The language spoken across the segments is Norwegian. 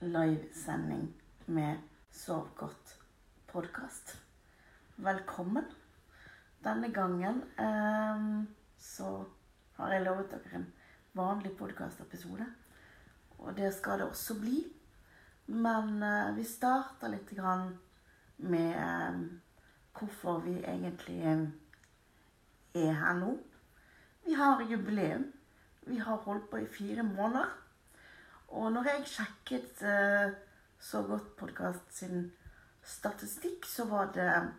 livesending med Sov godt podkast. Velkommen. Denne gangen eh, så har jeg lovet dere en vanlig podkastepisode. Og det skal det også bli. Men eh, vi starter litt med eh, hvorfor vi egentlig eh, er her nå. Vi har jubileum. Vi har holdt på i fire måneder. Og når jeg sjekket uh, Så godt podkast sin statistikk, så var det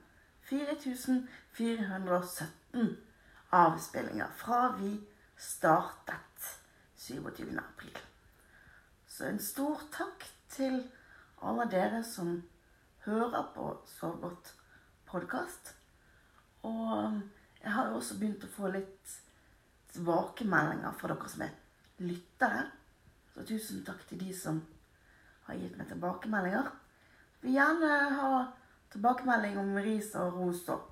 4417 avspillinger fra vi startet 27. april. Så en stor takk til alle dere som hører på Så godt podkast. Og jeg har jo også begynt å få litt tilbakemeldinger fra dere som er lyttere. Så tusen takk til de som har gitt meg tilbakemeldinger. Vil gjerne ha tilbakemelding om ris og ros og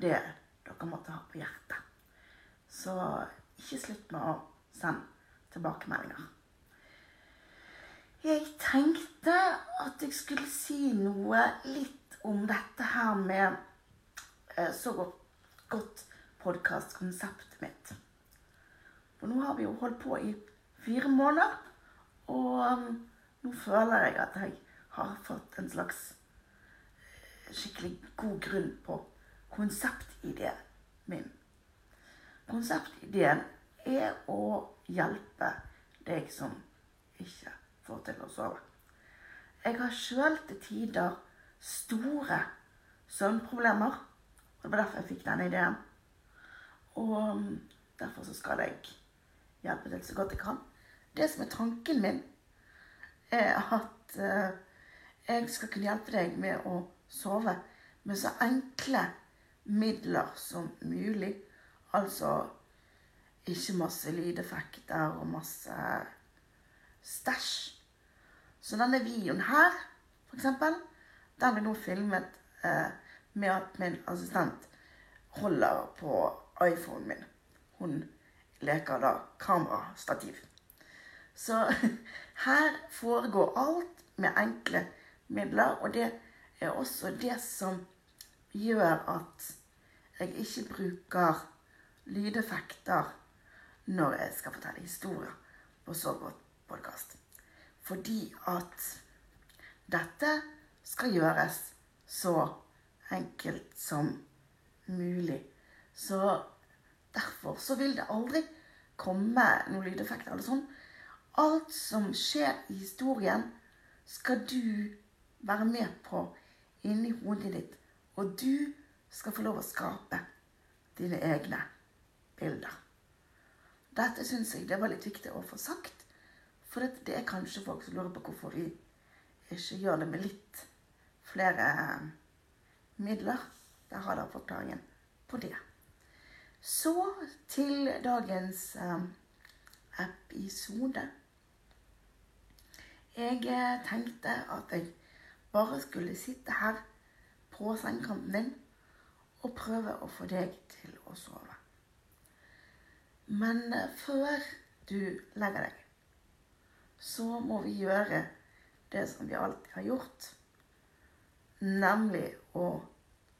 det dere måtte ha på hjertet. Så ikke slutt med å sende tilbakemeldinger. Jeg tenkte at jeg skulle si noe litt om dette her med eh, så godt, godt podkastkonseptet mitt. For nå har vi jo holdt på i fire måneder. Og um, nå føler jeg at jeg har fått en slags skikkelig god grunn på konseptideen min. Konseptideen er å hjelpe deg som ikke får til å sove. Jeg har sjøl til tider store søvnproblemer. Og det var derfor jeg fikk denne ideen. Og derfor så skal jeg hjelpe til så godt jeg kan. Det som er tanken min, er at eh, jeg skal kunne hjelpe deg med å sove med så enkle midler som mulig. Altså ikke masse lydeffekter og masse stæsj. Så denne videoen her, for eksempel, den blir nå filmet eh, med at min assistent holder på iPhonen min. Hun leker da kamerastativ. Så her foregår alt med enkle midler, og det er også det som gjør at jeg ikke bruker lydeffekter når jeg skal fortelle historier på Så godt podkast. Fordi at dette skal gjøres så enkelt som mulig. Så derfor så vil det aldri komme noen lydeffekter eller sånn. Alt som skjer i historien, skal du være med på inni hodet ditt. Og du skal få lov å skape dine egne bilder. Dette syns jeg det var litt viktig å få sagt. For det er kanskje folk som lurer på hvorfor vi ikke gjør det med litt flere eh, midler. Der har dere forklaringen på det. Så til dagens um, episode. Jeg eh, tenkte at jeg bare skulle sitte her på sengekanten din og prøve å få deg til å sove. Men eh, før du legger deg, så må vi gjøre det som vi alltid har gjort, nemlig å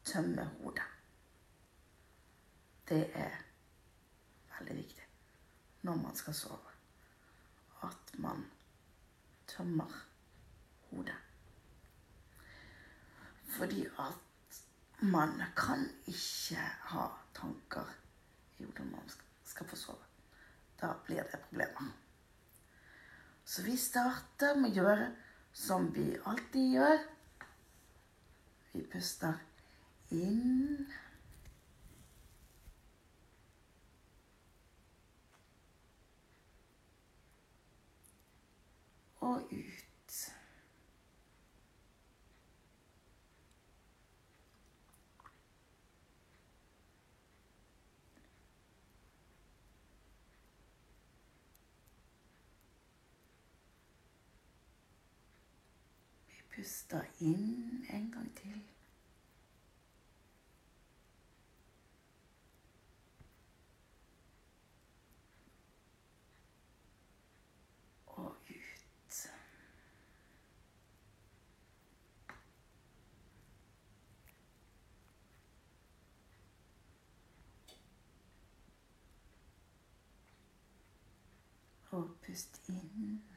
tømme hodet. Det er veldig viktig når man skal sove. At man tømmer hodet. Fordi at man kan ikke ha tanker i hodet når man skal få sove. Da blir det problemer. Så vi starter med å gjøre som vi alltid gjør. Vi puster inn Puste inn en gang til. og pust inn.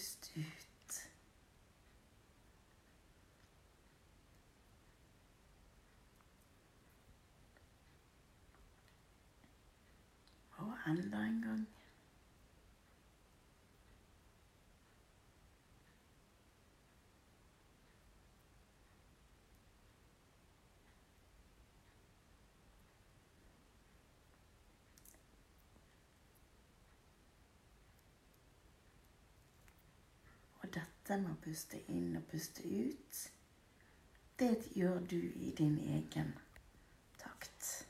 Pust ut. Og enda en gang. Dette med å puste inn og puste ut, det gjør du i din egen takt.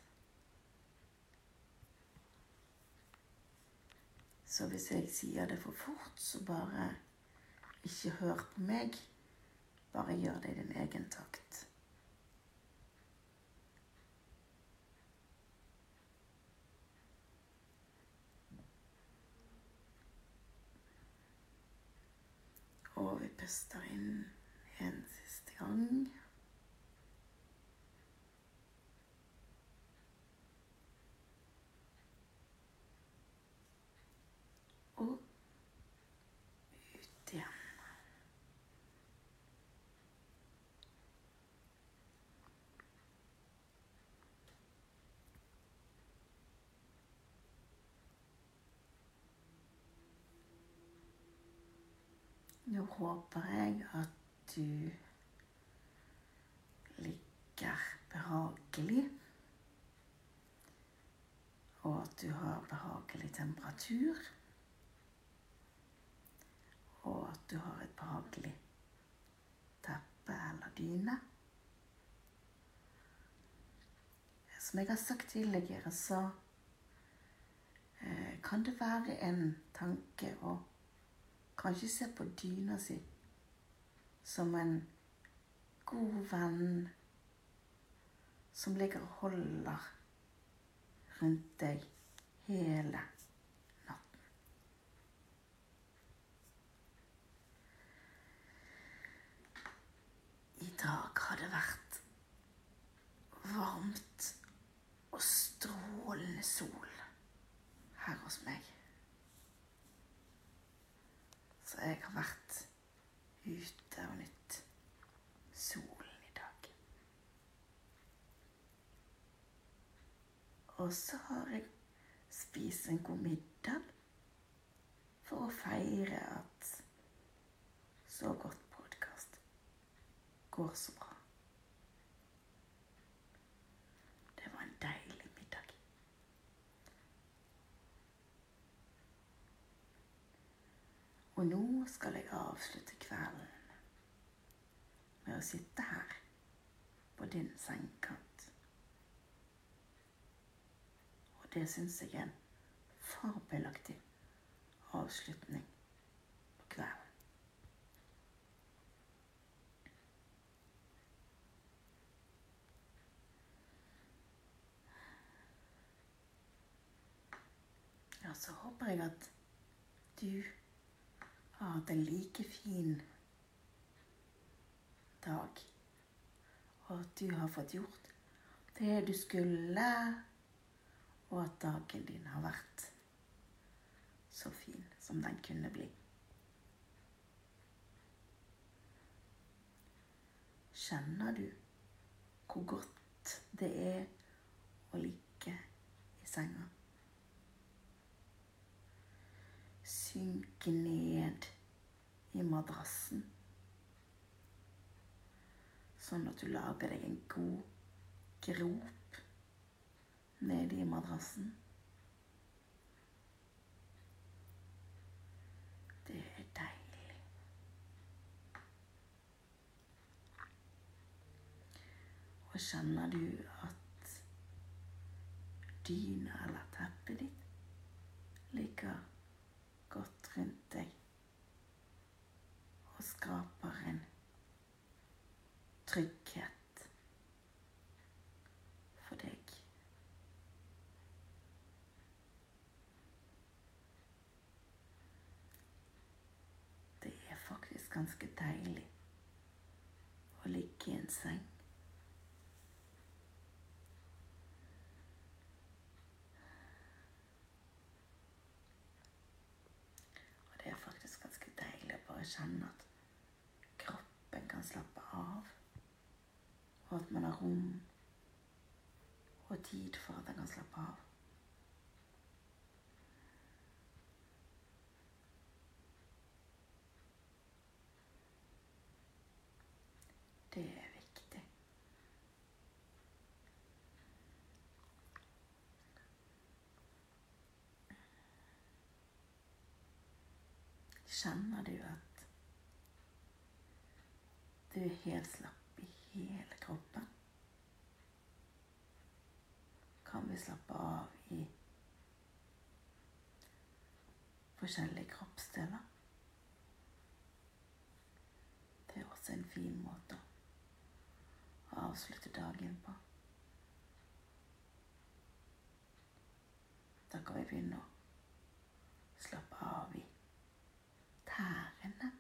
Så hvis jeg sier det for fort, så bare ikke hør på meg. Bare gjør det i din egen takt. Og vi puster inn en siste gang. Og ut igjen. Nå håper jeg at du ligger behagelig, og at du har behagelig temperatur, og at du har et behagelig teppe eller dyne. Som jeg har sagt tidligere, så eh, kan det være en tanke å Kanskje se på dyna si som en god venn som ligger og holder rundt deg hele natten. I dag har det vært varmt og strålende sol her hos meg. Så jeg har vært ute og nytt solen i dag. Og så har jeg spist en god middag for å feire at så godt podkast går så bra. Det var en deilig middag. Og nå skal jeg avslutte kvelden med å sitte her på din sengekant. Og det syns jeg er en fabelaktig avslutning på kvelden. Ja, så håper jeg at du har hatt en like fin dag. Og at du har fått gjort det du skulle, og at dagen din har vært så fin som den kunne bli. Kjenner du hvor godt det er å ligge i senga? Synke ned i madrassen. Sånn at du lager deg en god grop nede i madrassen. Det er deilig. Og kjenner du at dyna eller teppet ditt ligger godt rundt deg og skaper en trygghet for deg. Det er faktisk ganske deilig å ligge i en seng. Og det er faktisk ganske deilig å bare kjenne at kroppen kan slappe av, og at man har rom og tid for at den kan slappe av. Det er viktig. Kjenner du at du er helt slapp i hele kroppen? Kan vi slappe av i forskjellige kroppsdeler? Det er også en fin måte å avslutte dagen på. Da kan vi begynne å slappe av i tærne.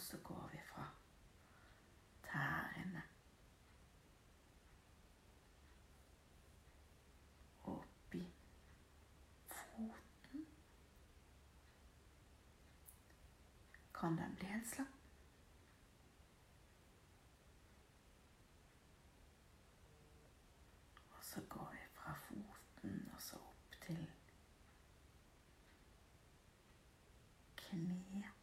Og så går vi fra tærne opp i foten. Kan den bli helt slapp? Og så går vi fra foten og så opp til kneet.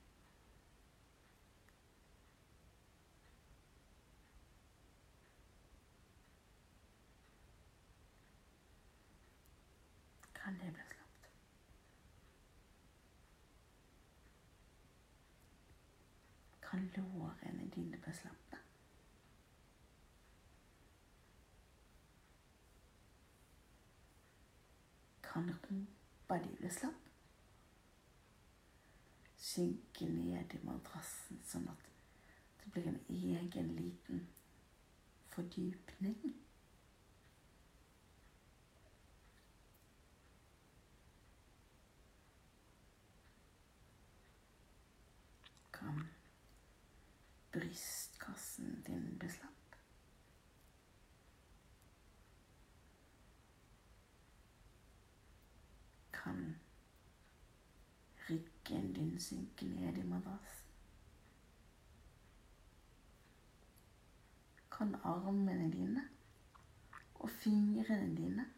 Kan det bli slapt? Kan lårene dine bli slappe? Kan rumpa di bli slapp? Synke ned i madrassen sånn at det blir en egen liten fordypning. Kan brystkassen din bli slapp? Kan ryggen din synke ned i madrassen? Kan armene dine og fingrene dine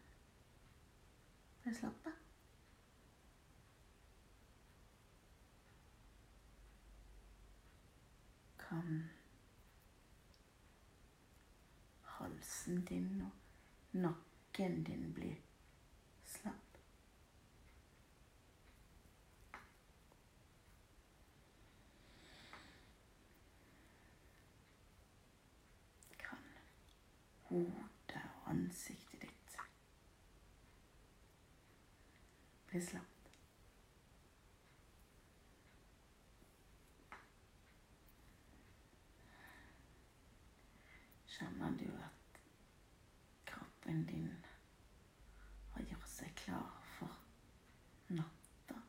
bli slappe? Kan halsen din og nakken din bli slapp? Hodet og ansiktet ditt bli slapp? Kjenner du at kroppen din har gjort seg klar for natta?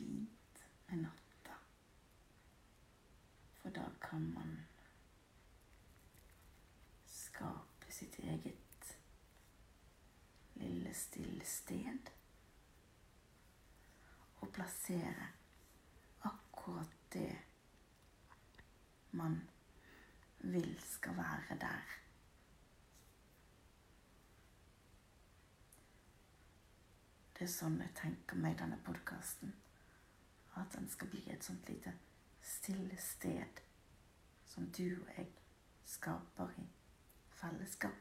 Er med natta, for da kan man skape sitt eget lille stille sted og plassere akkurat det man vil skal være der. Det er sånn jeg tenker meg denne podkasten. At den skal bli et sånt lite stille sted som du og jeg skaper i fellesskap.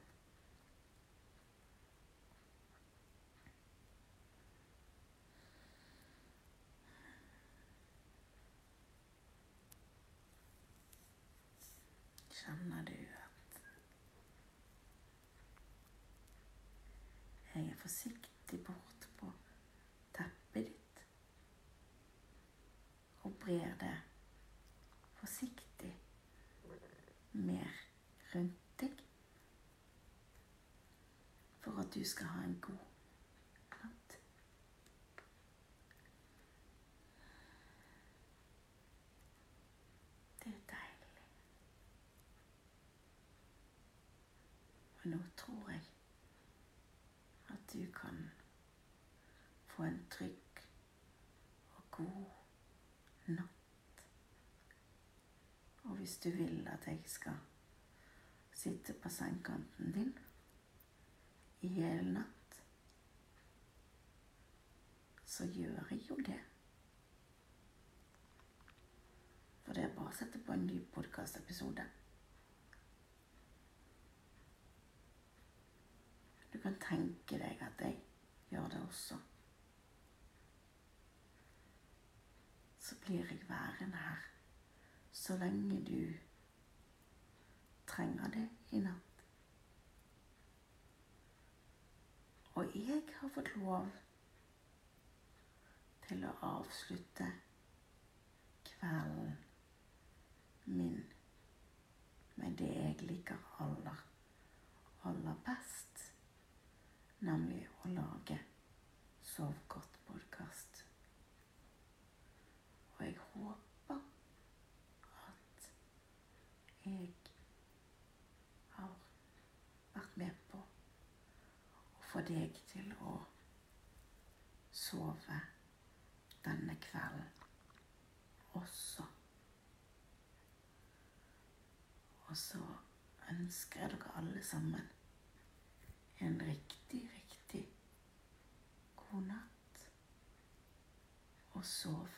Kjenner du at jeg er forsiktig bort på teppet ditt og brer det forsiktig mer rundt deg? for at du skal ha en god natt. Det er deilig. Og nå tror jeg at du kan få en trygg og god natt. Og hvis du vil at jeg skal sitte på sengekanten din i hele natt, så gjør jeg jo det. For det er bare å sette på en ny podkastepisode. Du kan tenke deg at jeg gjør det også. Så blir jeg værende her så lenge du trenger det i natt. Og jeg har fått lov til å avslutte kvelden min med det jeg liker aller, aller best, nemlig å lage Sov godt-podkast. Og jeg håper at jeg har vært med på å få deg til å sove denne kvelden også. Og så ønsker jeg dere alle sammen en riktig, riktig god natt. Og sov